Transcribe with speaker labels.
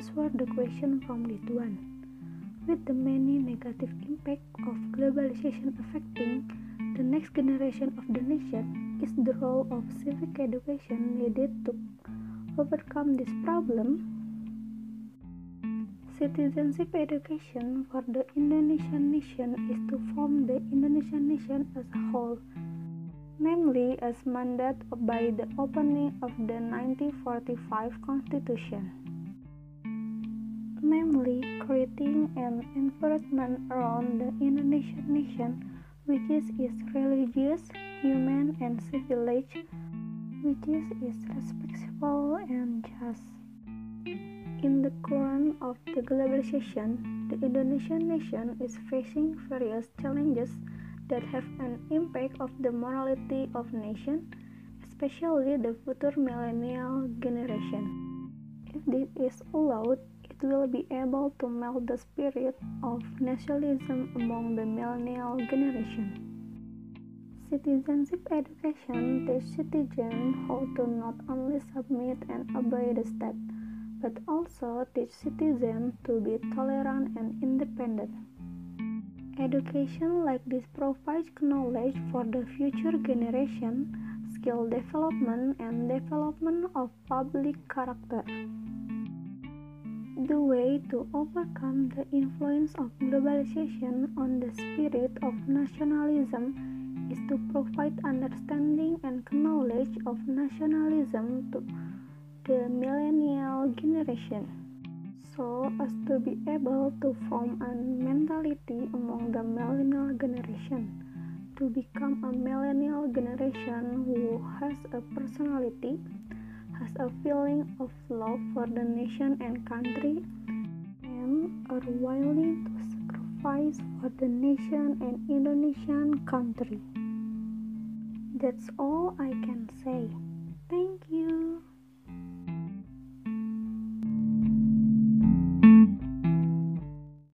Speaker 1: answer the question from one. With the many negative impact of globalization affecting the next generation of the nation, is the role of civic education needed to overcome this problem? Citizenship education for the Indonesian nation is to form the Indonesian nation as a whole, namely as mandated by the opening of the 1945 Constitution, namely creating an environment around the Indonesian nation which is, is religious, human, and civilized, which is, is respectful and just. In the current of the globalization, the Indonesian nation is facing various challenges that have an impact of the morality of nation, especially the future millennial generation. If this is allowed, will be able to melt the spirit of nationalism among the millennial generation. Citizenship education teaches citizens how to not only submit and obey the state, but also teach citizens to be tolerant and independent. Education like this provides knowledge for the future generation, skill development, and development of public character. The way to overcome the influence of globalization on the spirit of nationalism is to provide understanding and knowledge of nationalism to the millennial generation. So as to be able to form a mentality among the millennial generation to become a millennial generation who has a personality has a feeling of love for the nation and country and are willing to sacrifice for the nation and Indonesian country. That's all I can say.